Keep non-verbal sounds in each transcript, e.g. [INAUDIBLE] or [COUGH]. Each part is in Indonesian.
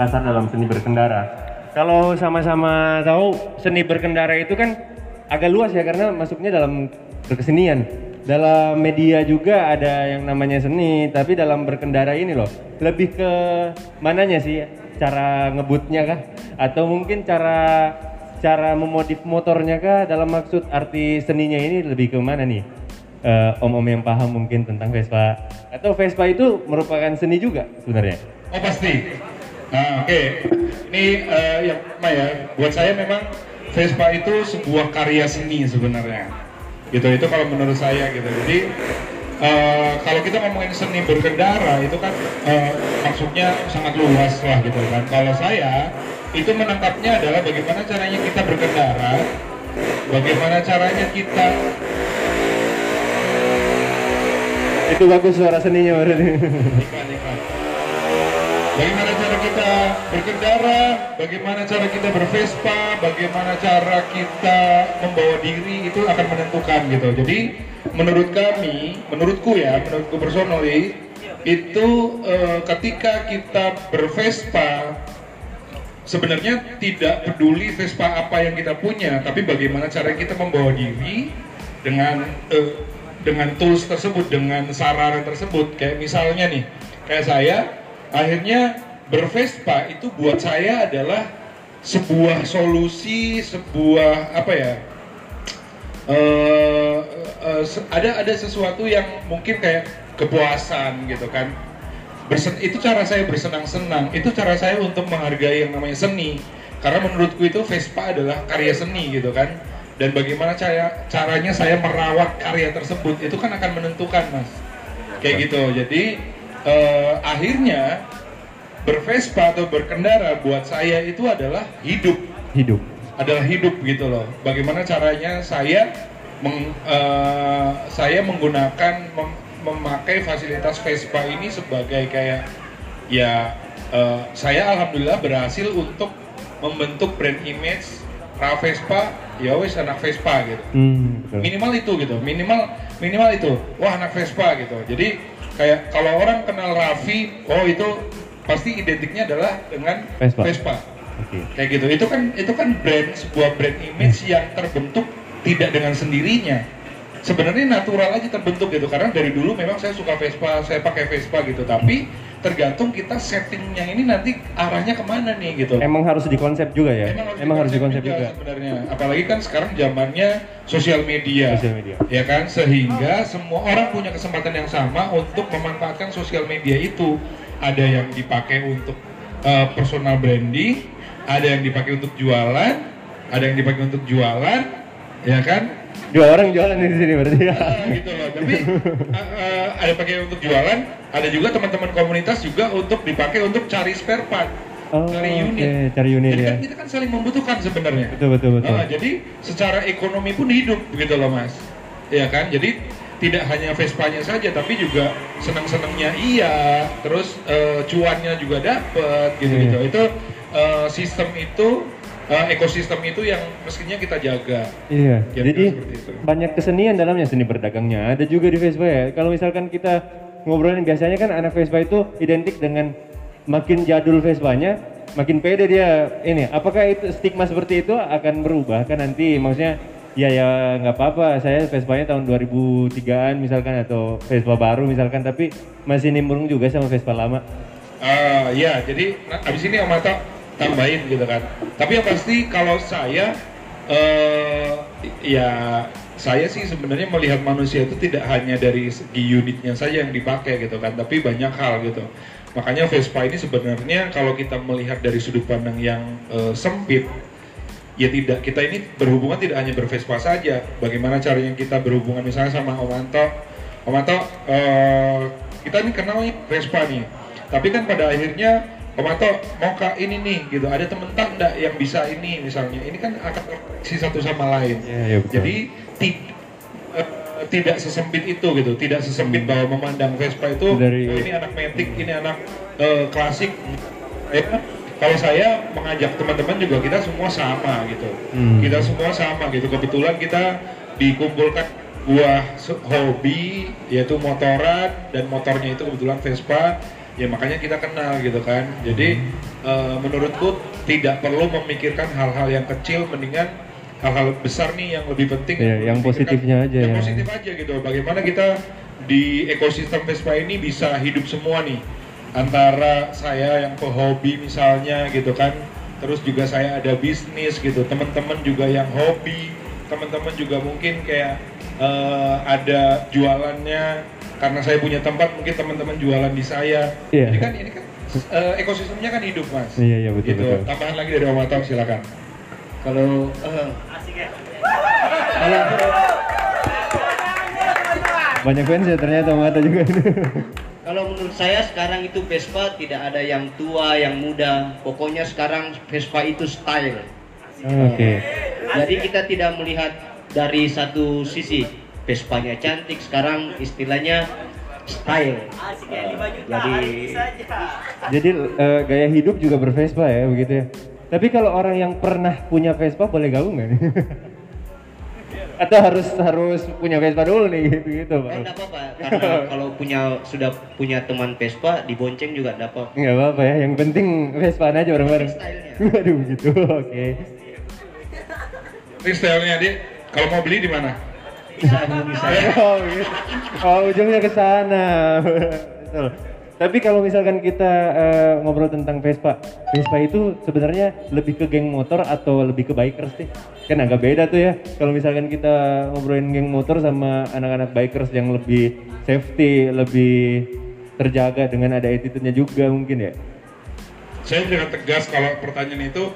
Makassar dalam seni berkendara. Kalau sama-sama tahu seni berkendara itu kan agak luas ya karena masuknya dalam berkesenian. Dalam media juga ada yang namanya seni, tapi dalam berkendara ini loh lebih ke mananya sih? Cara ngebutnya kah? Atau mungkin cara cara memodif motornya kah? Dalam maksud arti seninya ini lebih ke mana nih? Eh, om-om yang paham mungkin tentang Vespa atau Vespa itu merupakan seni juga sebenarnya. Oh pasti. Nah oke, ini eh, yang pertama ya, buat saya memang Vespa itu sebuah karya seni sebenarnya. Gitu itu kalau menurut saya gitu. Jadi eh, kalau kita ngomongin seni berkendara itu kan eh, maksudnya sangat luas lah gitu kan. Kalau saya itu menangkapnya adalah bagaimana caranya kita berkendara, bagaimana caranya kita Itu bagus suara seninya berarti. Bagaimana kita berkendara, bagaimana cara kita bervespa, bagaimana cara kita membawa diri itu akan menentukan gitu. Jadi menurut kami, menurutku ya, menurutku personally itu eh, ketika kita bervespa sebenarnya tidak peduli Vespa apa yang kita punya, tapi bagaimana cara kita membawa diri dengan eh, dengan tools tersebut, dengan sarana tersebut. Kayak misalnya nih, kayak saya, akhirnya bervespa itu buat saya adalah sebuah solusi, sebuah apa ya? eh, se- ada ada sesuatu yang mungkin kayak kepuasan gitu kan. Bersen, itu cara saya bersenang-senang. Itu cara saya untuk menghargai yang namanya seni. Karena menurutku itu Vespa adalah karya seni gitu kan. Dan bagaimana cara caranya saya merawat karya tersebut itu kan akan menentukan mas. Kayak gitu. Jadi eh, akhirnya bervespa atau berkendara buat saya itu adalah hidup Hidup. adalah hidup gitu loh. Bagaimana caranya saya meng- eh, saya menggunakan mem- memakai fasilitas Vespa ini sebagai kayak ya eh, saya alhamdulillah berhasil untuk membentuk brand image Ra Vespa ya wes anak Vespa gitu Hmm, betul. minimal itu gitu minimal minimal itu wah anak Vespa gitu jadi kayak kalau orang kenal Raffi oh itu pasti identiknya adalah dengan Vespa. Vespa Oke. kayak gitu itu kan itu kan brand sebuah brand image yang terbentuk tidak dengan sendirinya sebenarnya natural aja terbentuk gitu karena dari dulu memang saya suka Vespa saya pakai Vespa gitu tapi tergantung kita settingnya ini nanti arahnya ke mana nih gitu Emang harus dikonsep juga ya? Emang, harus dikonsep juga. sebenarnya apalagi kan sekarang zamannya sosial media Sosial media. ya kan sehingga semua orang punya kesempatan yang sama untuk memanfaatkan sosial media itu ada yang dipakai untuk uh, personal branding ada yang dipakai untuk jualan ada yang dipakai untuk jualan ya kan Dua orang jualan di sini berarti ya. Ah, gitu loh tapi uh, uh, ada pakai untuk jualan ada juga teman-teman komunitas juga untuk dipakai untuk cari spare part Oh, cari unit oke, cari unit jadi ya. kan kita kan saling membutuhkan sebenarnya Betul betul betul. Ah, jadi secara ekonomi pun hidup begitu loh mas, ya kan? Jadi tidak hanya Vespanya saja, tapi juga senang-senangnya iya, terus eh, cuannya juga dapet gitu gitu. Iya. Itu eh, sistem itu, eh, ekosistem itu yang mestinya kita jaga. Iya. Kira-kira Jadi itu. banyak kesenian dalamnya seni berdagangnya. Ada juga di Vespa ya. Kalau misalkan kita ngobrolin biasanya kan anak Vespa itu identik dengan makin jadul Vespanya, makin pede dia ini. Apakah itu stigma seperti itu akan berubah kan nanti? Maksudnya ya ya nggak apa-apa. Saya Vespanya tahun 2003-an misalkan atau Vespa baru misalkan, tapi masih nimbrung juga sama Vespa lama. Ah, ya, jadi abis ini Om Ato tambahin gitu kan. Tapi yang pasti kalau saya, eh ya saya sih sebenarnya melihat manusia itu tidak hanya dari segi unitnya saja yang dipakai gitu kan, tapi banyak hal gitu. Makanya Vespa ini sebenarnya kalau kita melihat dari sudut pandang yang eh, sempit, ya tidak kita ini berhubungan tidak hanya bervespa saja. Bagaimana caranya kita berhubungan misalnya sama Om Anto, Om Anto, eh, kita ini kenalnya Vespa nih, tapi kan pada akhirnya Om Anto mau ke ini nih gitu, ada temen tak enggak yang bisa ini misalnya, ini kan akan si satu sama lain. Iya, betul. Jadi ti- eh, tidak sesempit itu gitu, tidak sesempit bahwa memandang Vespa itu Dari- "Oh, ini anak metik, ini anak eh, klasik. Ya, kalau saya mengajak teman-teman juga kita semua sama gitu. Hmm. Kita semua sama gitu. Kebetulan kita dikumpulkan buah hobi yaitu motoran dan motornya itu kebetulan Vespa. Ya makanya kita kenal gitu kan. Jadi eh, menurutku tidak perlu memikirkan hal-hal yang kecil mendingan hal-hal besar nih yang lebih penting Iya, yang positifnya aja yang ya. positif aja gitu bagaimana kita di ekosistem Vespa ini bisa hidup semua nih antara saya yang pehobi misalnya gitu kan terus juga saya ada bisnis gitu teman-teman juga yang hobi teman-teman juga mungkin kayak eh, ada jualannya karena saya punya tempat mungkin teman-teman jualan di saya Iya. jadi kan ini kan eh, ekosistemnya kan hidup mas Iya, iya, betul, gitu. betul. tambahan lagi dari Om Atong silakan Kalau eh, kalau Banyak fans ya ternyata mata juga. kalau menurut saya sekarang itu Vespa tidak ada yang tua, yang muda. Pokoknya sekarang Vespa itu style. Oke. Jadi kita tidak melihat dari satu sisi Vespanya cantik, sekarang istilahnya style. Eh, jadi Jadi eh, gaya hidup juga bervespa ya begitu ya. Tapi kalau orang yang pernah punya Vespa boleh gabung nggak nih? [LAUGHS] Atau harus harus punya Vespa dulu nih gitu gitu eh, pak? enggak apa-apa karena [LAUGHS] kalau punya sudah punya teman Vespa dibonceng juga enggak apa-apa. Nggak apa-apa ya. Yang penting Vespa aja bareng-bareng. [LAUGHS] Waduh gitu. Oke. ini stylenya dia kalau mau beli di mana Bisa saya. [LAUGHS] Oh, gitu. oh ujungnya ke sana. Betul. Tapi kalau misalkan kita eh, ngobrol tentang Vespa, Vespa itu sebenarnya lebih ke geng motor atau lebih ke bikers sih? Kan agak beda tuh ya. Kalau misalkan kita ngobrolin geng motor sama anak-anak bikers yang lebih safety, lebih terjaga dengan ada attitude-nya juga mungkin ya. saya dengan tegas kalau pertanyaan itu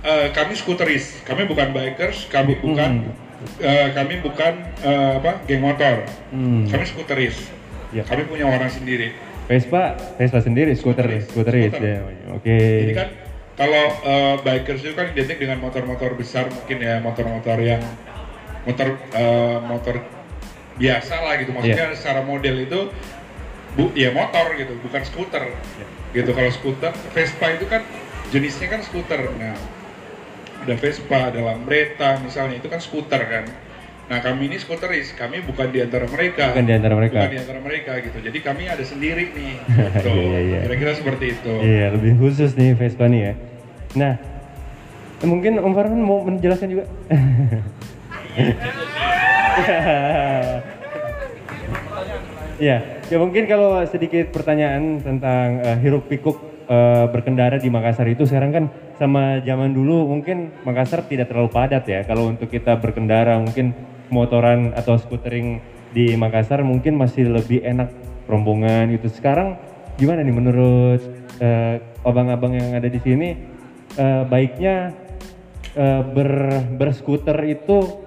eh, kami skuteris kami bukan bikers kami bukan eh, kami bukan eh, apa geng motor Hmm. kami skuteris Ya. kami punya orang sendiri Vespa, Vespa sendiri, Skuteris. scooteris Skuter. ya. Oke. jadi kan kalau eh, bikers itu kan identik dengan motor-motor besar mungkin ya motor-motor yang motor eh, motor biasa lah gitu maksudnya secara model itu bu ya motor gitu bukan skuter gitu kalau skuter Vespa itu kan jenisnya kan skuter nah ada Vespa ada Lambretta misalnya itu kan skuter kan nah kami ini skuteris kami bukan di antara mereka Bukan di antara mereka. bukan di antara mereka gitu jadi kami ada sendiri nih [LAUGHS] gitu. Iya, iya. kira-kira seperti itu Iya, lebih khusus nih Vespa nih ya. Nah, mungkin Om Farhan mau menjelaskan juga. [LAUGHS] Ya, ya mungkin kalau sedikit pertanyaan tentang eh, hiruk pikuk eh, berkendara di Makassar itu sekarang kan sama zaman dulu mungkin Makassar tidak terlalu padat ya. Kalau untuk kita berkendara mungkin motoran atau scootering di Makassar mungkin masih lebih enak rombongan itu. Sekarang gimana nih menurut eh, abang-abang yang ada di sini eh, baiknya eh, ber berskuter itu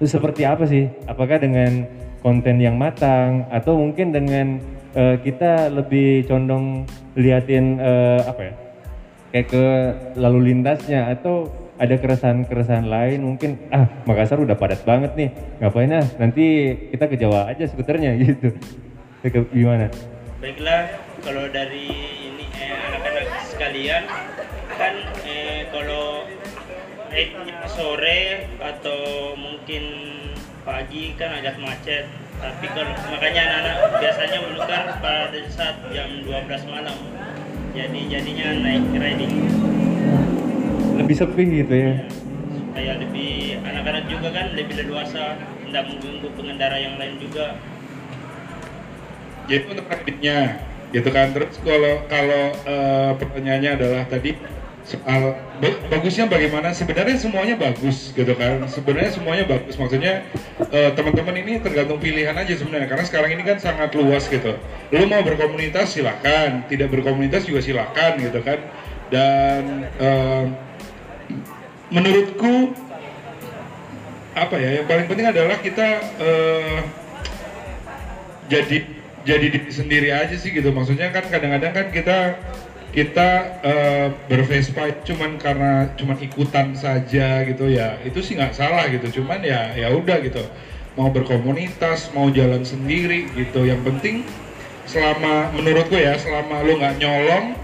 seperti apa sih? Apakah dengan konten yang matang atau mungkin dengan eh, kita lebih condong liatin eh, apa ya? Kayak ke lalu lintasnya atau ada keresahan-keresahan lain mungkin ah Makassar udah padat banget nih ngapain ah nanti kita ke Jawa aja skuternya [LAUGHS] gitu gimana Baiklah, kalau dari ini eh, anak-anak sekalian kan eh, kalau eh, sore atau mungkin pagi kan agak macet. Tapi kalau makanya anak-anak biasanya menukar pada saat jam 12 malam. Jadi jadinya naik riding lebih sepi gitu ya. Supaya lebih anak-anak juga kan lebih leluasa tidak mengganggu pengendara yang lain juga. Jadi untuk kreditnya gitu kan. Terus kalau kalau eh, pertanyaannya adalah tadi soal ba- bagusnya bagaimana? Sebenarnya semuanya bagus gitu kan. Sebenarnya semuanya bagus. Maksudnya eh, teman-teman ini tergantung pilihan aja sebenarnya. Karena sekarang ini kan sangat luas gitu. Lu mau berkomunitas silakan. Tidak berkomunitas juga silakan gitu kan. Dan eh, menurutku apa ya yang paling penting adalah kita eh, jadi jadi diri sendiri aja sih gitu. Maksudnya kan kadang-kadang kan kita kita eh, bervespa cuman karena cuman ikutan saja gitu ya. Itu sih nggak salah gitu cuman ya ya udah gitu. Mau berkomunitas mau jalan sendiri gitu. Yang penting selama menurutku ya selama lu nggak nyolong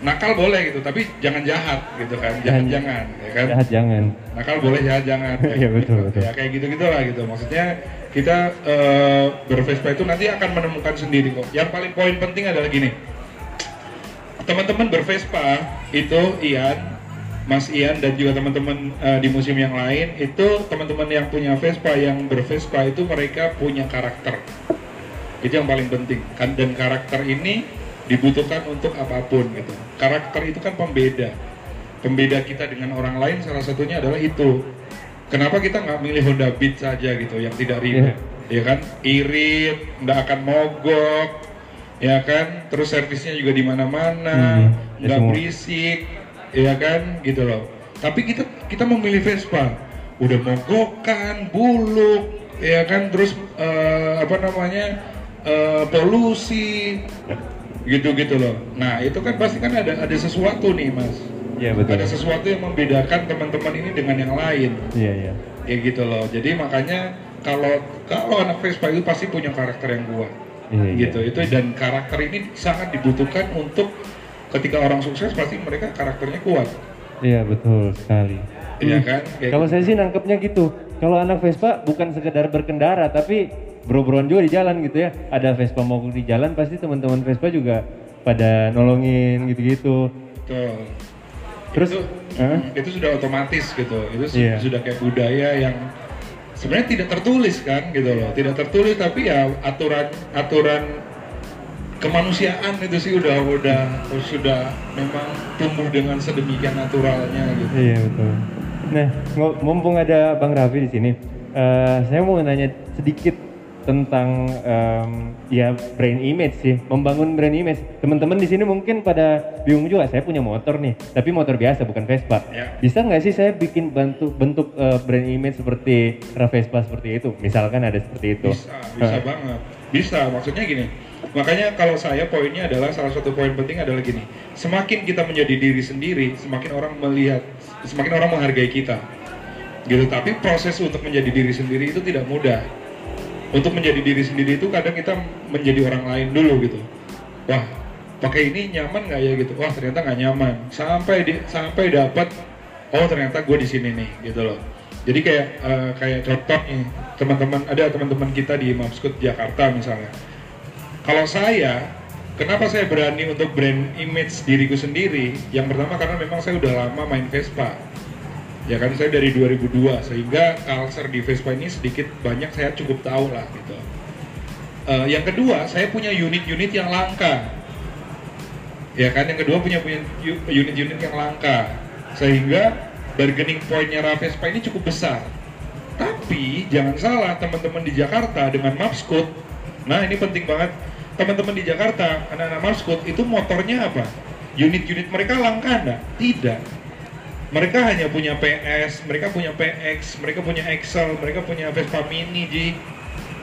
nakal boleh gitu tapi jangan jahat gitu kan jangan. jangan ya kan? Jahat jangan. Nakal boleh jahat jangan kayak Iya, betul, gitu. betul. ya kayak gitu gitulah gitu. Maksudnya kita eh, bervespa itu nanti akan menemukan sendiri kok. Yang paling poin penting adalah gini. Teman-teman bervespa itu Ian Mas Ian dan juga teman-teman eh, di museum yang lain itu teman-teman yang punya Vespa yang bervespa itu mereka punya karakter. Itu yang paling penting. Kan dan karakter ini dibutuhkan untuk apa pun gitu. Karakter itu kan pembeda. Pembeda kita dengan orang lain salah satunya adalah itu. Kenapa kita nggak milih Honda Beat saja gitu yang tidak ribet ya kan? Irit nggak akan mogok ya kan? Terus servisnya juga di mana-mana Hmm, ya nggak semua. berisik ya kan? Gitu loh. Tapi kita kita memilih Vespa. Udah mogokan buluk ya kan? Terus eh, apa namanya? Eh, polusi gitu-gitu loh nah itu kan pasti kan ada ada sesuatu nih mas Iya betul. ada sesuatu yang membedakan teman-teman ini dengan yang lain Iya iya. ya gitu loh jadi makanya kalau kalau anak Vespa itu pasti punya karakter yang kuat Iya, iya. gitu itu dan karakter ini sangat dibutuhkan untuk ketika orang sukses pasti mereka karakternya kuat Iya betul sekali. Iya kan Kayak Kalau saya sih nangkepnya gitu. Kalau anak Vespa bukan sekedar berkendara tapi bro-broan juga di jalan gitu ya. Ada Vespa mau di jalan pasti teman-teman Vespa juga pada nolongin gitu-gitu. Terus, itu, Hah? itu sudah otomatis gitu. Itu Iya. sudah kayak budaya yang sebenarnya tidak tertulis kan gitu loh. Tidak tertulis tapi ya aturan aturan kemanusiaan itu sih udah udah sudah memang tumbuh dengan sedemikian naturalnya gitu. Iya betul. Nah, mumpung ada Bang Raffi di sini, eh, saya mau nanya sedikit tentang em, ya brand image sih, membangun brand image. Teman-teman di sini mungkin pada bingung juga. Saya punya motor nih, tapi motor biasa bukan Vespa. Ya. Bisa nggak sih saya bikin bentuk bentuk eh, brand image seperti Vespa seperti itu? Misalkan ada seperti itu. Bisa, bisa Eh, banget. Bisa, maksudnya gini. Makanya kalau saya poinnya adalah salah satu poin penting adalah gini. Semakin kita menjadi diri sendiri, semakin orang melihat, semakin orang menghargai kita. Gitu. Tapi proses untuk menjadi diri sendiri itu tidak mudah. Untuk menjadi diri sendiri itu kadang kita menjadi orang lain dulu gitu. Wah, pakai ini nyaman nggak ya gitu? Wah ternyata nggak nyaman. Sampai di, sampai dapat, oh ternyata gue di sini nih gitu loh. Jadi kayak eh, kayak contoh nih teman-teman ada teman-teman kita di Mapskut Jakarta misalnya. Kalau saya, kenapa saya berani untuk brand image diriku sendiri? Yang pertama karena memang saya udah lama main Vespa. Ya kan saya dari 2002 sehingga culture di Vespa ini sedikit banyak saya cukup tahu lah gitu. Eh, yang kedua, saya punya unit-unit yang langka. Ya kan, yang kedua punya punya unit-unit yang langka. Sehingga bargaining point-nya Vespa ini cukup besar. Tapi jangan salah teman-teman di Jakarta dengan Mapskut. Nah, ini penting banget. Teman-teman di Jakarta, anak-anak Mapskut itu motornya apa? Unit-unit mereka langka enggak? Tidak mereka hanya punya PS, mereka punya PX, mereka punya Excel, mereka punya Vespa Mini, Ji.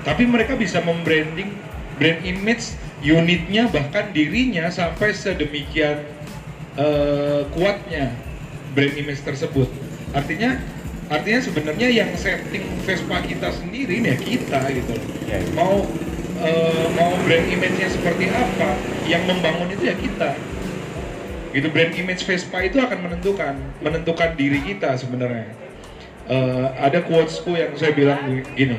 Tapi mereka bisa membranding brand image unitnya bahkan dirinya sampai sedemikian eh, kuatnya brand image tersebut. Artinya artinya sebenarnya yang setting Vespa kita sendiri ya kita gitu. Ya, ya. Mau eh, mau brand image-nya seperti apa, yang membangun itu ya kita gitu brand image Vespa itu akan menentukan menentukan diri kita sebenarnya. Eh, ada quotesku yang saya bilang gini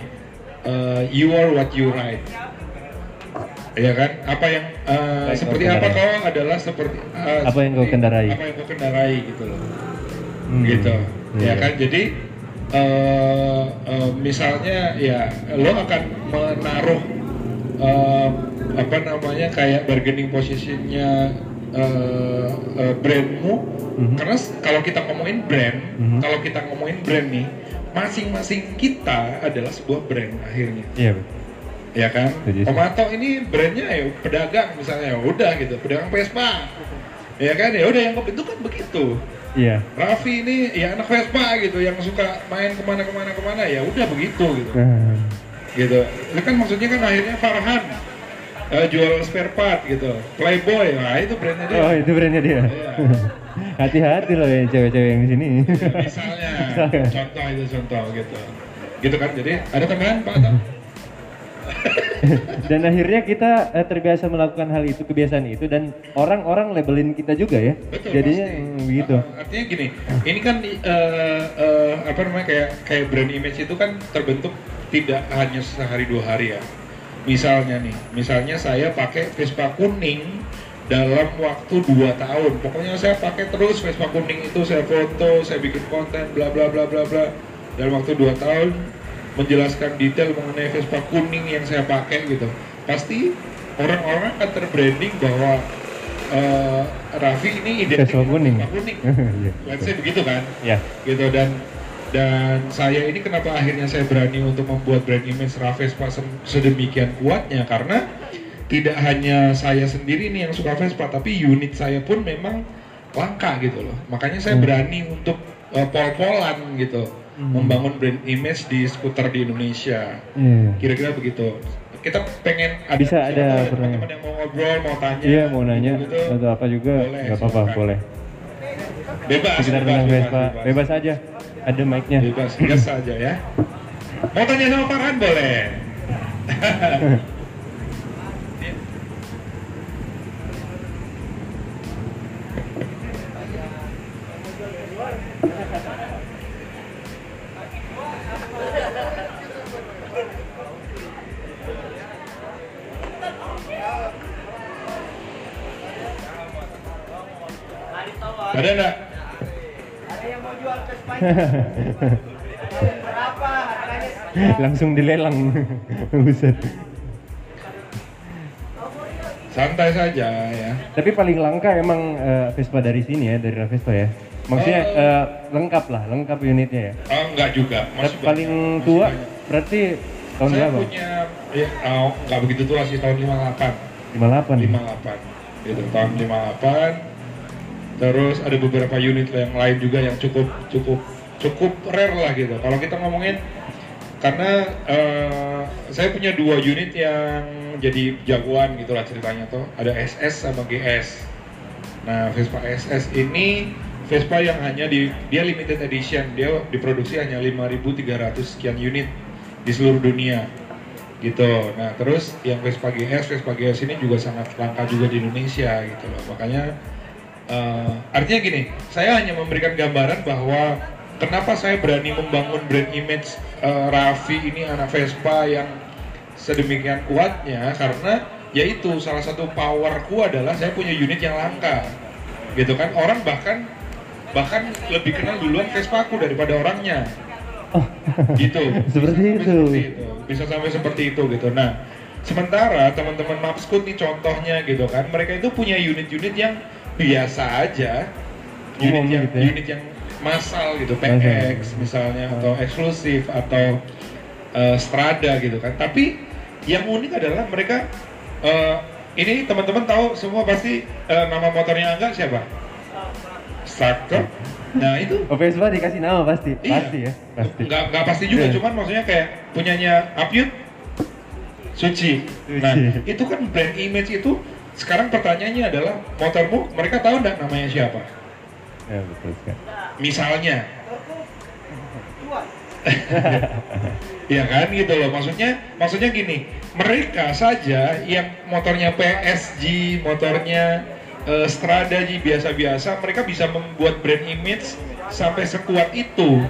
eh, you are what you ride. Ya kan? Apa yang eh, Baik, seperti apa kau adalah seperti eh, Apa yang kau kendarai. apa yang kau kendarai gitu loh. Hmm, gitu. iya. ya kan? Jadi eh, eh, misalnya ya lo akan menaruh eh, apa namanya kayak bargaining positionnya eh, eh, brandmu Mhm. karena kalau kita ngomongin brand Mhm. kalau kita ngomongin brand nih masing-masing kita adalah sebuah brand akhirnya Iya betul. ya kan Setuju, sih. Omato ini brandnya ya pedagang misalnya ya udah gitu pedagang Vespa ya kan ya udah yang kebentuk kan begitu Iya. Raffi ini ya anak Vespa gitu yang suka main ke mana ke mana ya udah begitu gitu Nah, gitu itu kan maksudnya kan akhirnya Farhan eh, jual spare part gitu Playboy nah itu brandnya dia Oh itu brandnya dia. Iya. [LAUGHS] Hati-hati loh ya cewek-cewek yang di sini. [LAUGHS] misalnya contoh itu contoh gitu gitu kan jadi ada tambahan Pak [LAUGHS] dan akhirnya kita eh, terbiasa melakukan hal itu, kebiasaan itu dan orang-orang labelin kita juga ya. Betul, Jadinya pasti. begitu. Uh, artinya gini, ini kan eh, eh, apa namanya kayak kayak brand image itu kan terbentuk tidak hanya sehari dua hari ya. Misalnya nih, misalnya saya pakai Vespa kuning dalam waktu 2 tahun. Pokoknya saya pakai terus Vespa kuning itu saya foto, saya bikin konten bla bla bla bla bla. Dalam waktu 2 tahun menjelaskan detail mengenai Vespa kuning yang saya pakai gitu. Pasti orang-orang akan terbranding bahwa eh, Raffi ini identik Vespa kuning. Vespa kuning. [LAUGHS] Iya, Let's say begitu kan? Ya. gitu dan dan saya ini kenapa akhirnya saya berani untuk membuat brand image Ravespa sem- sedemikian kuatnya karena tidak hanya saya sendiri nih yang suka Vespa tapi unit saya pun memang langka gitu loh makanya saya Hmm. berani untuk uh, pol-polan gitu Hmm. membangun brand image di skuter di Indonesia Iya. kira-kira begitu kita pengen ada Bisa ada teman-teman yang mau ngobrol mau tanya Iya mau nanya gitu-gitu. atau apa juga nggak apa-apa boleh. bebas Sekitar bebas, bebas, Vespa bebas. bebas aja. Ada mic-nya. bebas gas saja ya mau tanya sama Farhan boleh [LAUGHS] [LAUGHS] Langsung dilelang. [LAUGHS] Buset. santai saja ya Tapi paling langka emang eh, Vespa dari sini ya, dari Vespa ya. Maksudnya Oh. eh, lengkap lah, lengkap unitnya ya. oh enggak juga masih paling banyak, masih tua banyak. berarti tahun saya berapa? punya ya, oh, enggak begitu tua sih tahun 58 58. 58 gitu tahun 58 terus ada beberapa unit yang lain juga yang cukup cukup cukup rare lah gitu kalau kita ngomongin karena eh, saya punya dua unit yang jadi jagoan gitu lah ceritanya tuh ada SS sama GS nah Vespa SS ini Vespa yang hanya di dia limited edition dia diproduksi hanya 5.300 sekian unit di seluruh dunia gitu. Nah terus yang Vespa GS, Vespa GS ini juga sangat langka juga di Indonesia gitu loh. Makanya eh, artinya gini, saya hanya memberikan gambaran bahwa kenapa saya berani membangun brand image eh, Raffi ini anak Vespa yang sedemikian kuatnya? Karena yaitu salah satu powerku adalah saya punya unit yang langka gitu kan? Orang bahkan bahkan lebih kenal duluan Vespa aku daripada orangnya. Gitu. [LAUGHS] Seperti itu. seperti itu. bisa sampai seperti itu gitu. Nah sementara teman-teman Mapskut nih contohnya gitu kan? Mereka itu punya unit-unit yang biasa aja. Unit Umum yang gitu ya. unit yang massal gitu. PX misalnya atau eksklusif atau eh, Strada gitu kan tapi yang unik adalah mereka eh, ini teman-teman tahu semua pasti eh, nama motornya Angga siapa? Starter. Nah itu [LAUGHS] Oh, Vespa dikasih nama pasti. Iya. Pasti ya, pasti. nggak nggak pasti juga, Iya. cuman maksudnya kayak punyanya Apyut, Suci. Nah Suci. itu kan brand image itu. Sekarang pertanyaannya adalah motormu mereka tahu nggak namanya siapa? Ya, betul sekali. Misalnya. Iya [LAUGHS] kan gitu loh. Maksudnya maksudnya gini. Mereka saja yang motornya PSG motornya eh, Strada Ji biasa-biasa mereka bisa membuat brand image sampai sekuat itu.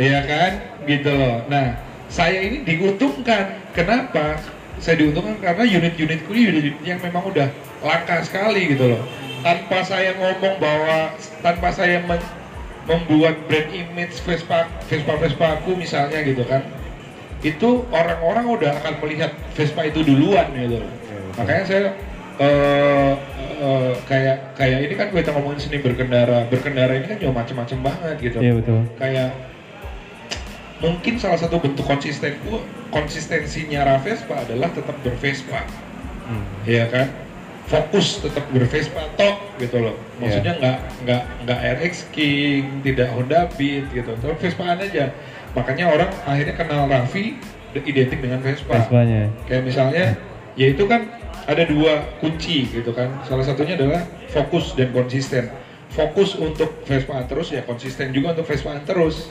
Iya kan gitu loh. Nah saya ini diuntungkan. Kenapa? Saya diuntungkan karena unit-unitku ini unit yang memang udah langka sekali gitu loh tanpa saya ngomong bahwa tanpa saya men- membuat brand image Vespa Vespa Vespa aku misalnya gitu kan itu orang-orang udah akan melihat Vespa itu duluan gitu loh. makanya saya eh, eh, kayak kayak ini kan kita ngomongin seni berkendara berkendara ini kan juga macam-macam banget gitu Iya, betul. kayak mungkin salah satu bentuk konsistenku konsistensinya Ravespa adalah tetap bervespa Hmm. ya kan fokus tetap bervespa tok gitu loh. Maksudnya Iya. nggak nggak nggak RX King tidak Honda Beat gitu. Tapi Vespaan aja. Makanya orang akhirnya kenal Raffi identik dengan Vespa. Vespanya. kayak misalnya ya itu kan ada dua kunci gitu kan. Salah satunya adalah fokus dan konsisten. Fokus untuk Vespaan terus ya konsisten juga untuk Vespaan terus.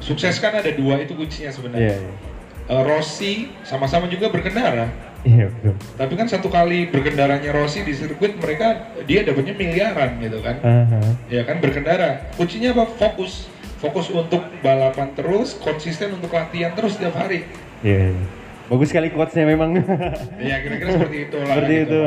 Sukses kan ada dua itu kuncinya Iya, sebenarnya iya. Eh, Rossi sama-sama juga berkendara Iya, betul. tapi kan satu kali berkendaranya Rossi di sirkuit mereka dia dapatnya miliaran gitu kan Aha. ya kan berkendara kuncinya apa fokus fokus untuk balapan terus konsisten untuk latihan terus setiap hari Iya, iya. Bagus sekali quotes-nya memang. ya kira-kira seperti itu lah Seperti gitu itu.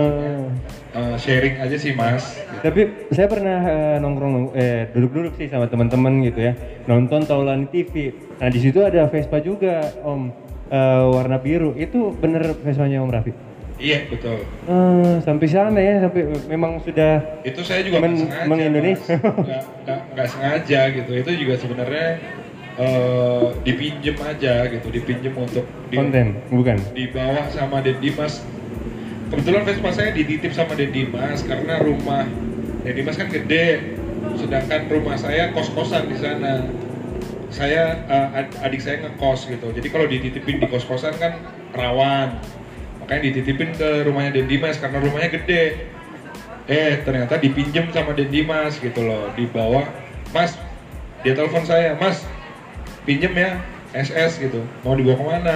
eh, sharing aja sih mas. Tapi saya pernah eh, nongkrong eh duduk-duduk sih sama teman-teman gitu ya. Nonton Taulani TV. Nah, di situ ada Vespa juga, Om. Eh, warna biru. Itu bener Vespanya Om Raffi? Iya betul. Eh, sampai sana ya, sampai memang sudah Itu saya juga Men- sengaja. meng-Indonesia. Mas. Nggak- nggak [LAUGHS] sengaja gitu. Itu juga sebenarnya eh, dipinjem aja gitu, dipinjem untuk di- konten, bukan? dibawa sama Den Dimas. Kebetulan Vespa saya dititip sama Den Dimas karena rumah Den Dimas kan gede, sedangkan rumah saya kos-kosan di sana. Saya ad- adik saya ngekos gitu, jadi kalau dititipin di kos-kosan kan rawan, makanya dititipin ke rumahnya Den Dimas karena rumahnya gede. Eh ternyata dipinjem sama Den Dimas gitu loh, dibawa, Mas, dia telepon saya, Mas, pinjem ya SS gitu, mau dibawa ke mana?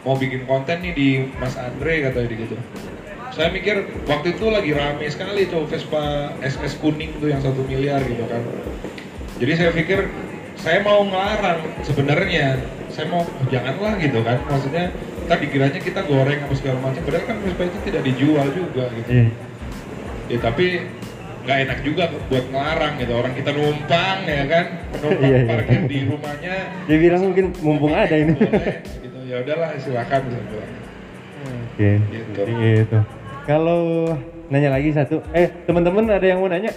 mau bikin konten nih di Mas Andre katanya gitu. Saya mikir waktu itu lagi rame sekali tuh Vespa SS kuning tuh yang satu miliar gitu kan. Jadi saya pikir saya mau ngelarang sebenarnya. Saya mau oh, janganlah gitu kan. Maksudnya kita dikiranya kita goreng apa segala macam. Padahal kan Vespa itu tidak dijual juga gitu. Iya. Ya tapi nggak enak juga buat ngelarang gitu. Orang kita numpang ya kan, numpang Iya, iya. parkir di rumahnya. Dia bilang mungkin mumpung ada ini. Boleh, gitu. Ya udahlah silakan bilang. Oke, Gitu. jadi gitu. Kalau nanya lagi satu, eh teman-teman ada yang mau nanya?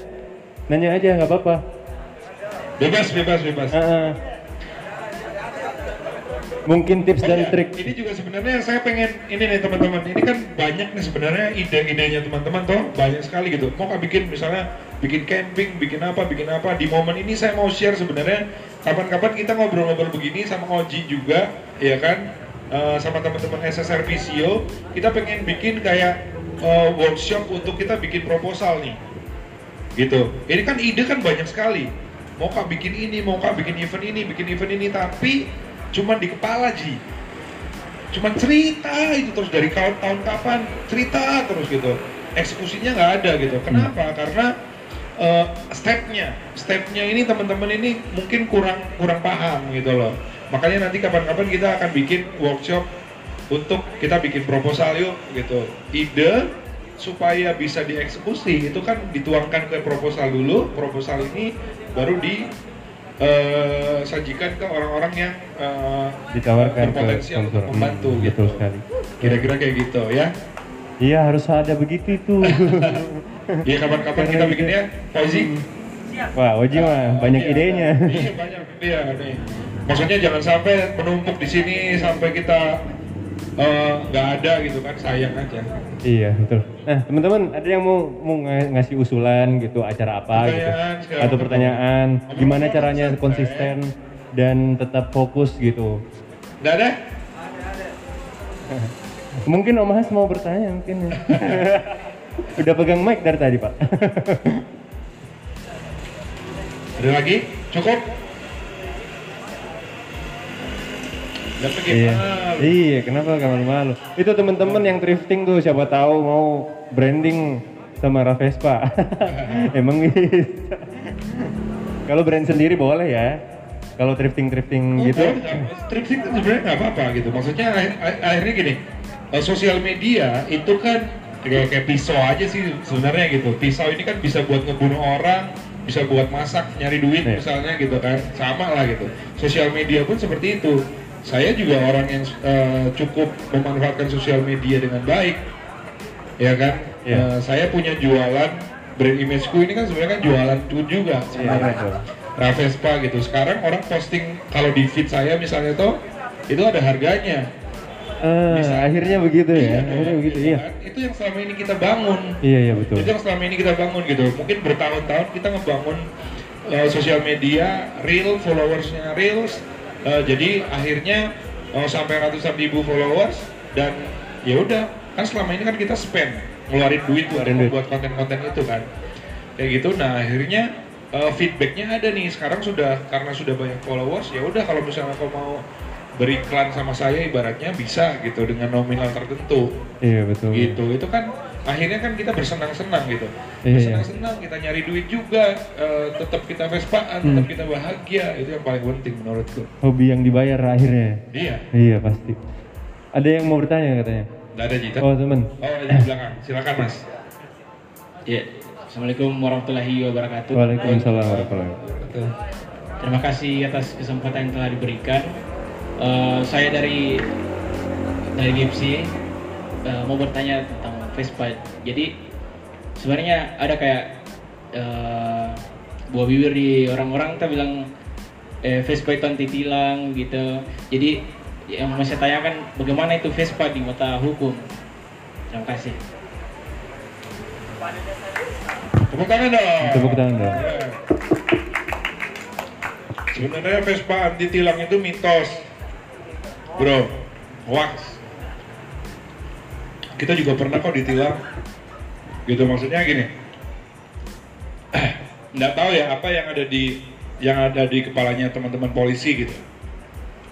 Nanya aja nggak apa-apa. Bebas, bebas, bebas. Ah. Mungkin tips Oh dan iya, trik. Ini juga sebenarnya saya pengen ini nih teman-teman. Ini kan banyak nih sebenarnya ide-idenya teman-teman toh banyak sekali gitu. Mau nggak bikin misalnya bikin camping, bikin apa, bikin apa. Di momen ini saya mau share sebenarnya kapan-kapan kita ngobrol-ngobrol begini sama Oji juga, ya kan? Eh, sama teman-teman SSR Visio, kita pengen bikin kayak eh, workshop untuk kita bikin proposal nih gitu. Ini kan ide kan banyak sekali. Mau kak bikin ini, mau kak bikin event ini, bikin event ini, tapi cuman di kepala Ji. Cuman cerita itu terus dari tahun tahun kapan cerita terus gitu. Eksekusinya nggak ada gitu. Kenapa? Karena eh, stepnya, stepnya ini teman-teman ini mungkin kurang kurang paham gitu loh. Makanya nanti kapan-kapan kita akan bikin workshop untuk kita bikin proposal yuk gitu. Ide supaya bisa dieksekusi itu kan dituangkan ke proposal dulu proposal ini baru di eh, sajikan ke orang-orang yang eh, Ditawarkan ke berpotensial untuk sponsor. membantu Hmm, gitu betul sekali. kira-kira kayak gitu ya Iya harus ada begitu itu. [LAUGHS] ya kapan-kapan kita bikinnya Fauzi Wah, Oji mah banyak Iya, idenya. iya banyak dia nih maksudnya jangan sampai menumpuk di sini sampai kita eh, nggak ada gitu kan sayang aja Iya betul. Nah teman-teman ada yang mau mau ng- ngasih usulan gitu acara apa gitu Pertanyaan, segala atau pertanyaan gimana caranya konsisten dan tetap fokus gitu. nggak ada [LAUGHS] Mungkin Om Has mau bertanya mungkin. ya. [LAUGHS] Udah pegang mic dari tadi Pak. [LAUGHS] ada lagi cukup Dapat iya. Gimana? Iya, kenapa gak malu-malu? Itu teman-teman yang thrifting tuh siapa tahu mau branding sama Ravespa. [LAUGHS] Emang bisa. Kalau brand sendiri boleh ya. Kalau thrifting-thrifting Oh, gitu. Thrifting kan sebenarnya nggak apa-apa gitu. Maksudnya akhir- akhirnya gini, eh, sosial media itu kan kayak, kayak pisau aja sih sebenarnya gitu. Pisau ini kan bisa buat ngebunuh orang, bisa buat masak, nyari duit Iya. misalnya gitu kan. Sama lah gitu. Sosial media pun seperti itu. Saya juga orang yang eh, cukup memanfaatkan sosial media dengan baik, ya kan. Iya. Eh, saya punya jualan brand imageku ini kan sebenarnya kan jualan tuh juga Iya, sebenarnya. Ravespa gitu. Sekarang orang posting kalau di feed saya misalnya tuh itu ada harganya. Ah, Bisa. akhirnya begitu ya. dong, Akhirnya begitu, gitu iya. kan. Itu yang selama ini kita bangun. Iya, iya betul. Itu yang selama ini kita bangun gitu. Mungkin bertahun-tahun kita ngebangun uh, sosial media, real followersnya reels. Uh, jadi akhirnya uh, sampai ratusan ribu followers dan ya udah kan selama ini kan kita spend ngeluarin duit Ngeluarin duit. buat konten-konten itu kan kayak gitu nah akhirnya uh, feedbacknya ada nih sekarang sudah karena sudah banyak followers ya udah kalau misalnya kau mau beriklan sama saya ibaratnya bisa gitu dengan nominal tertentu Iya betul. gitu itu kan akhirnya kan kita bersenang-senang gitu Iya, bersenang-senang kita nyari duit juga eh, tetap kita vespaan tetap Hmm. kita bahagia itu yang paling penting menurutku Hobi yang dibayar akhirnya. iya Iya pasti. Ada yang mau bertanya katanya. nggak ada Jita Oh temen. oh ada di belakang silakan mas Ya, Assalamualaikum warahmatullahi wabarakatuh. Waalaikumsalam warahmatullahi wabarakatuh. Terima kasih atas kesempatan yang telah diberikan. Eh, saya dari dari GIPSI eh, mau bertanya Vespa. Jadi sebenarnya ada kayak eh, buah bibir di orang-orang kita bilang eh, Vespa itu anti tilang gitu. Jadi yang mau saya tanyakan bagaimana itu Vespa di mata hukum? Terima kasih. Tepuk tangan dong. Tepuk tangan dong. Ya. Sebenarnya Vespa anti tilang itu mitos, bro. Hoax. Kita juga pernah kok ditilang. Gitu maksudnya gini. [CLEARS THROAT] Nggak tahu ya apa yang ada di yang ada di kepalanya teman-teman polisi gitu.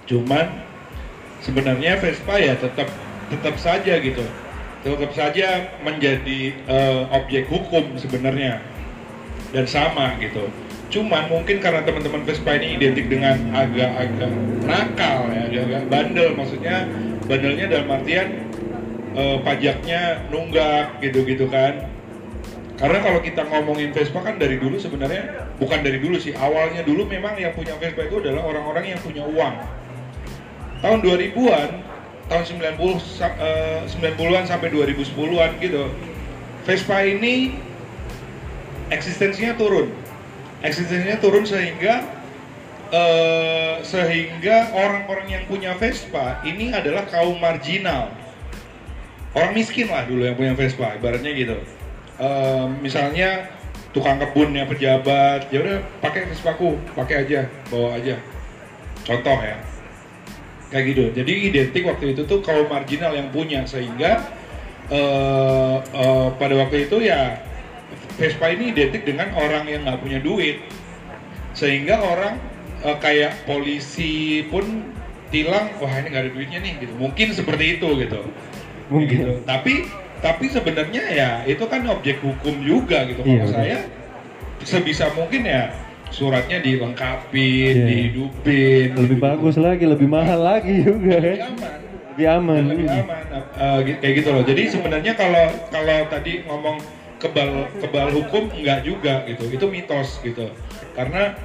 Cuman sebenarnya Vespa ya tetap tetap saja gitu tetap saja menjadi eh, objek hukum sebenarnya dan sama gitu. Cuman mungkin karena teman-teman Vespa ini identik dengan agak-agak nakal ya, agak-agak bandel maksudnya bandelnya dalam artian eh, pajaknya nunggak gitu-gitu kan. Karena kalau kita ngomongin Vespa kan dari dulu sebenarnya bukan dari dulu sih awalnya dulu memang yang punya Vespa itu adalah orang-orang yang punya uang. Tahun 2000-an, tahun 90 sa- eh, 90-an sampai 2010-an gitu. Vespa ini eksistensinya turun. Eksistensinya turun sehingga eh, sehingga orang-orang yang punya Vespa ini adalah kaum marginal. Orang miskin lah dulu yang punya Vespa, ibaratnya gitu. Eh, misalnya tukang kebunnya pejabat, ya udah pakai Vespaku, pakai aja, bawa aja. Contoh ya kayak gitu. Jadi identik waktu itu tuh kaum marginal yang punya sehingga eh, eh, pada waktu itu ya Vespa ini identik dengan orang yang nggak punya duit sehingga orang eh, kayak polisi pun tilang wah ini nggak ada duitnya nih gitu mungkin seperti itu gitu Mungkin. gitu. tapi tapi sebenarnya ya itu kan objek hukum juga gitu Iya, kalau betul. saya sebisa mungkin ya suratnya dilengkapin Iya. dihidupin Lebih gitu. bagus lagi, lebih mahal lagi juga lebih kan. aman Lebih aman. lebih aman gi- kayak gitu loh jadi sebenarnya kalau kalau tadi ngomong kebal kebal hukum enggak juga gitu itu mitos gitu karena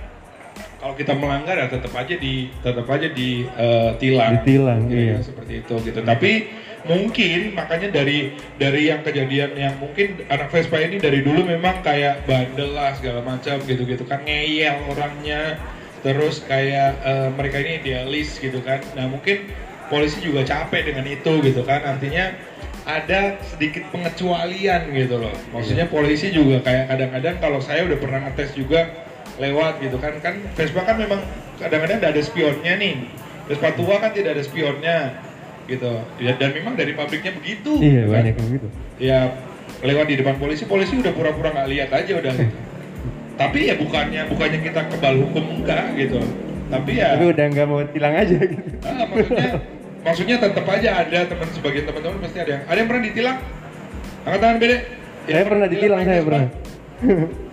kalau kita melanggar ya tetap aja di tetap aja di eh, tilang Ditilang, Kira-kira iya. seperti itu gitu tapi mungkin makanya dari dari yang kejadian yang mungkin anak Vespa ini dari dulu memang kayak bandel lah segala macam gitu-gitu kan. Ngeyel orangnya terus kayak eh, mereka ini idealis gitu kan. Nah mungkin polisi juga capek dengan itu gitu kan. Artinya ada sedikit pengecualian gitu loh. Maksudnya polisi juga kayak kadang-kadang kalau saya udah pernah ngetes juga lewat gitu kan. Kan Vespa kan memang kadang-kadang ada spionnya nih. Vespa tua kan tidak ada spionnya gitu ya, dan memang dari pabriknya begitu Iya, kan. banyak yang gitu. ya lewat di depan polisi polisi udah pura-pura nggak lihat aja udah gitu [LAUGHS] tapi ya bukannya bukannya kita kebal hukum enggak gitu tapi ya Tapi udah nggak mau tilang aja gitu. Ah, maksudnya maksudnya tetap aja ada teman sebagian teman-teman pasti ada yang ada yang pernah ditilang angkat tangan bede Saya pernah ditilang, saya pernah. [LAUGHS]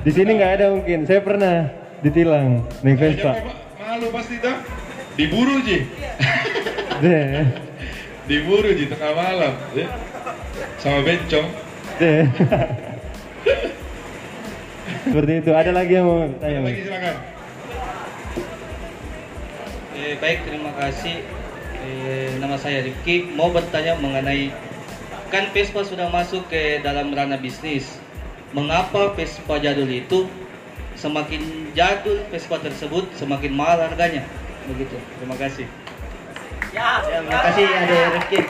Di sini nggak ada mungkin. Saya pernah ditilang naik Vespa. malu pasti tuh diburu ji Deh, diburu ji tengah malam ya. sama bencong deh. Seperti itu. Ada lagi yang mau tanya? Ada lagi silakan Eh, baik, terima kasih. Eh, nama saya Rifki. Mau bertanya mengenai kan Vespa sudah masuk ke dalam ranah bisnis. Mengapa Vespa jadul itu semakin jadul Vespa tersebut semakin mahal harganya? Begitu. Terima kasih. Ya, terima kasih ada Rifki.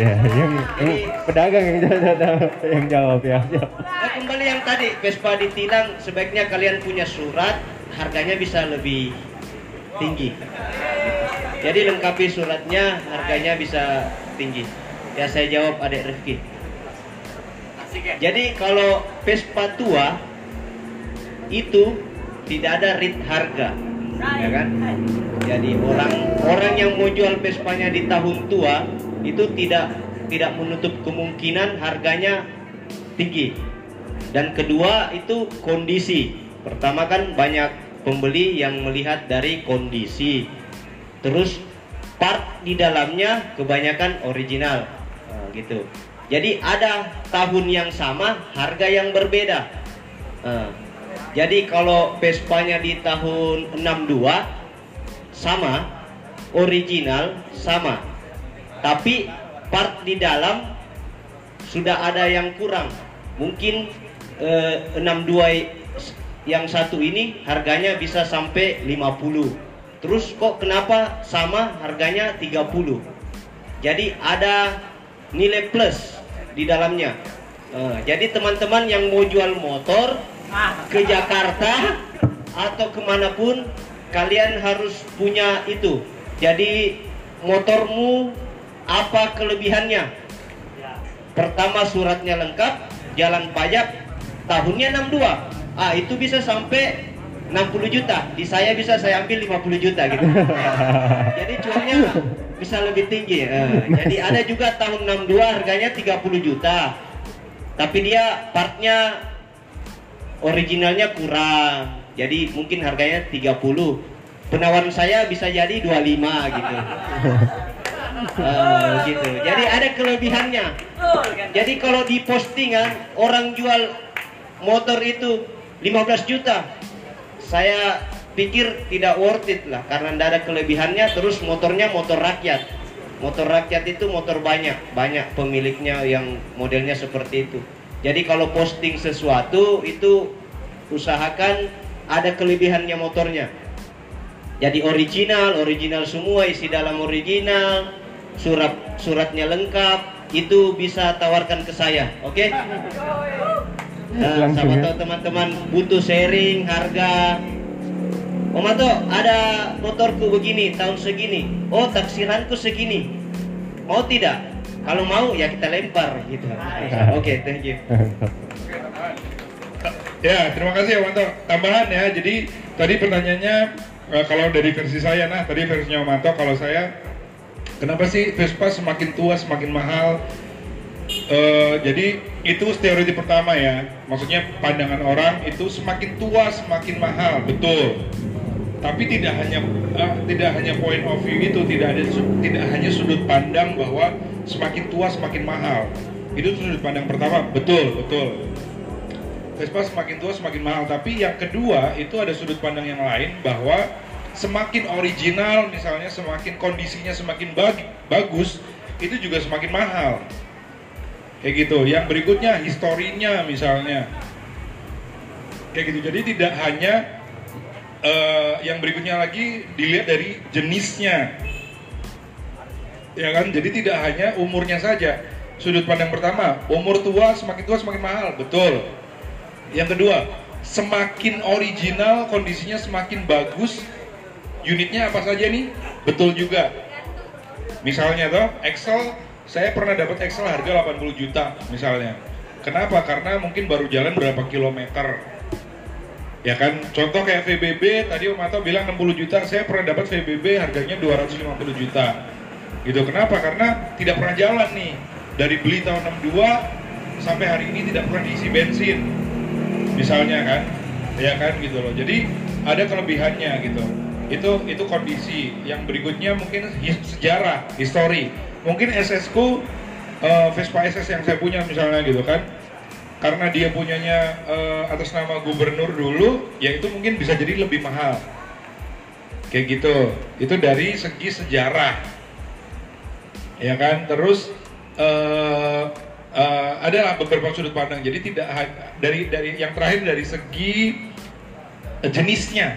Ya, yang, yang pedagang yang jawab, yang jawab ya. jawab. Nah, kembali yang tadi Vespa ditilang sebaiknya kalian punya surat harganya bisa lebih tinggi. Jadi lengkapi suratnya harganya bisa tinggi. Ya saya jawab adik Rifki. Jadi kalau Vespa tua itu tidak ada rit harga, ya kan? Jadi orang orang yang mau jual Vespanya di tahun tua itu tidak tidak menutup kemungkinan harganya tinggi. Dan kedua itu kondisi. Pertama kan banyak pembeli yang melihat dari kondisi. Terus part di dalamnya kebanyakan original. Nah, gitu. Jadi ada tahun yang sama, harga yang berbeda. Nah, jadi kalau Vespanya di tahun 62 sama, original sama. Tapi part di dalam sudah ada yang kurang. Mungkin eh, 62 yang satu ini harganya bisa sampai 50. Terus kok kenapa sama harganya 30? Jadi ada nilai plus di dalamnya. Eh, jadi teman-teman yang mau jual motor ke Jakarta atau ke mana pun kalian harus punya itu. Jadi motormu apa kelebihannya? Pertama suratnya lengkap, jalan pajak tahunnya 62. Ah itu bisa sampai 60 juta. Di saya bisa saya ambil 50 juta gitu. [LAUGHS] jadi cuannya bisa lebih tinggi. Eh, jadi ada juga tahun 62 harganya 30 juta. Tapi dia partnya originalnya kurang. Jadi mungkin harganya 30. Penawaran saya bisa jadi 25 gitu. [LAUGHS] Eh, gitu. Jadi ada kelebihannya. Jadi kalau di postingan orang jual motor itu 15 juta, saya pikir tidak worth it lah karena tidak ada kelebihannya. Terus motornya motor rakyat. Motor rakyat itu motor banyak, banyak pemiliknya yang modelnya seperti itu. Jadi kalau posting sesuatu itu usahakan ada kelebihannya motornya. Jadi original, original semua isi dalam original, surat suratnya lengkap, itu bisa tawarkan ke saya, oke? [LAUGHS] Nah, Langsung sama ya. tahu teman-teman butuh sharing harga. Om Ato, ada motorku begini tahun segini. Oh, taksiranku segini. Mau tidak? Kalau mau ya kita lempar gitu. Oke, thank you. [LAUGHS] Ya, terima kasih ya Wanto. Tambahan ya, jadi tadi pertanyaannya eh, kalau dari versi saya, nah tadi versinya Wanto, kalau saya kenapa sih Vespa semakin tua semakin mahal? Eh, jadi itu teori pertama ya, maksudnya pandangan orang itu semakin tua semakin mahal, betul. Tapi tidak hanya eh, tidak hanya point of view itu, tidak ada tidak hanya sudut pandang bahwa semakin tua semakin mahal. Itu sudut pandang pertama, betul betul. Vespa semakin tua semakin mahal. Tapi yang kedua itu ada sudut pandang yang lain bahwa semakin original misalnya semakin kondisinya semakin bag- bagus itu juga semakin mahal. Kayak gitu. Yang berikutnya historinya misalnya. Kayak gitu. Jadi tidak hanya eh, yang berikutnya lagi dilihat dari jenisnya. Ya kan? Jadi tidak hanya umurnya saja. Sudut pandang pertama, umur tua semakin tua semakin mahal, betul. Yang kedua, semakin original, kondisinya semakin bagus, unitnya apa saja nih? Betul juga. Misalnya toh, Excel, saya pernah dapat Excel harga 80 juta misalnya. Kenapa? Karena mungkin baru jalan berapa kilometer. Ya kan, contoh kayak VBB, tadi Om Ato bilang 60 juta, saya pernah dapat VBB harganya 250 juta. Gitu, kenapa? Karena tidak pernah jalan nih. Dari beli tahun 62 sampai hari ini tidak pernah diisi bensin misalnya kan ya kan gitu loh. Jadi ada kelebihannya gitu. Itu itu kondisi. Yang berikutnya mungkin his- sejarah histori. Mungkin SS ku eh, Vespa SS yang saya punya misalnya gitu kan. Karena dia punyanya eh, atas nama gubernur dulu ya itu mungkin bisa jadi lebih mahal. Kayak gitu. Itu dari segi sejarah. Ya kan? Terus eh eh, adalah beberapa sudut pandang. Jadi tidak dari dari yang terakhir dari segi eh, jenisnya.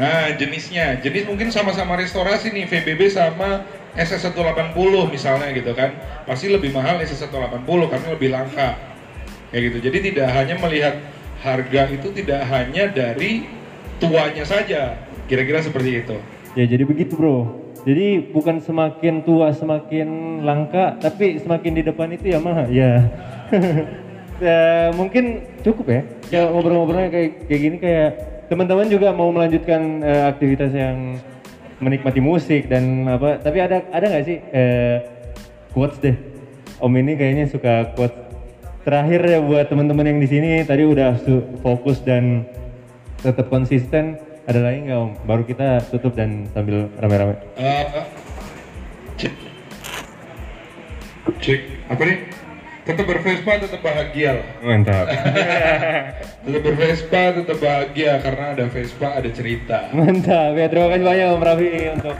Nah jenisnya. Jenis mungkin sama-sama restorasi nih VBB sama SS180 misalnya gitu kan. Pasti lebih mahal SS180 karena lebih langka. Kayak gitu. Jadi tidak hanya melihat harga itu tidak hanya dari tuanya saja. Kira-kira seperti itu. Ya jadi begitu bro. Jadi bukan semakin tua semakin langka, tapi semakin di depan itu ya mahal. Ya. [LAUGHS] ya mungkin cukup ya. Ya ngobrol-ngobrolnya kayak kayak gini kayak teman-teman juga mau melanjutkan eh, aktivitas yang menikmati musik dan apa. Tapi ada ada nggak sih eh, quotes deh. Om ini kayaknya suka quotes. Terakhir ya buat teman-teman yang di sini tadi udah fokus dan tetap konsisten. Ada lagi nggak om? Baru kita tutup dan sambil rame-rame. Eh, cek cek apa nih tetap bervespa tetap bahagia lah. Mantap. [LAUGHS] Tetap bervespa tetap bahagia karena ada Vespa ada cerita. Mantap. Ya terima kasih banyak Om Raffi untuk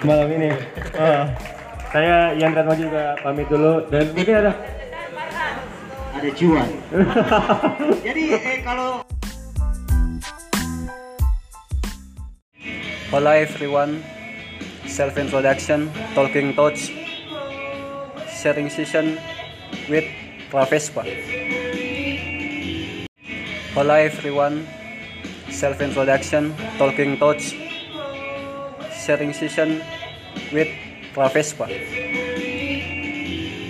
malam ini. Ah, saya Ian Ratmo juga pamit dulu dan mungkin ada Ada cuan. [LAUGHS] Jadi eh, kalau Hello everyone, self-introduction, talking touch, sharing session with Ravespa. Hello everyone, self-introduction, talking touch, sharing session with Ravespa.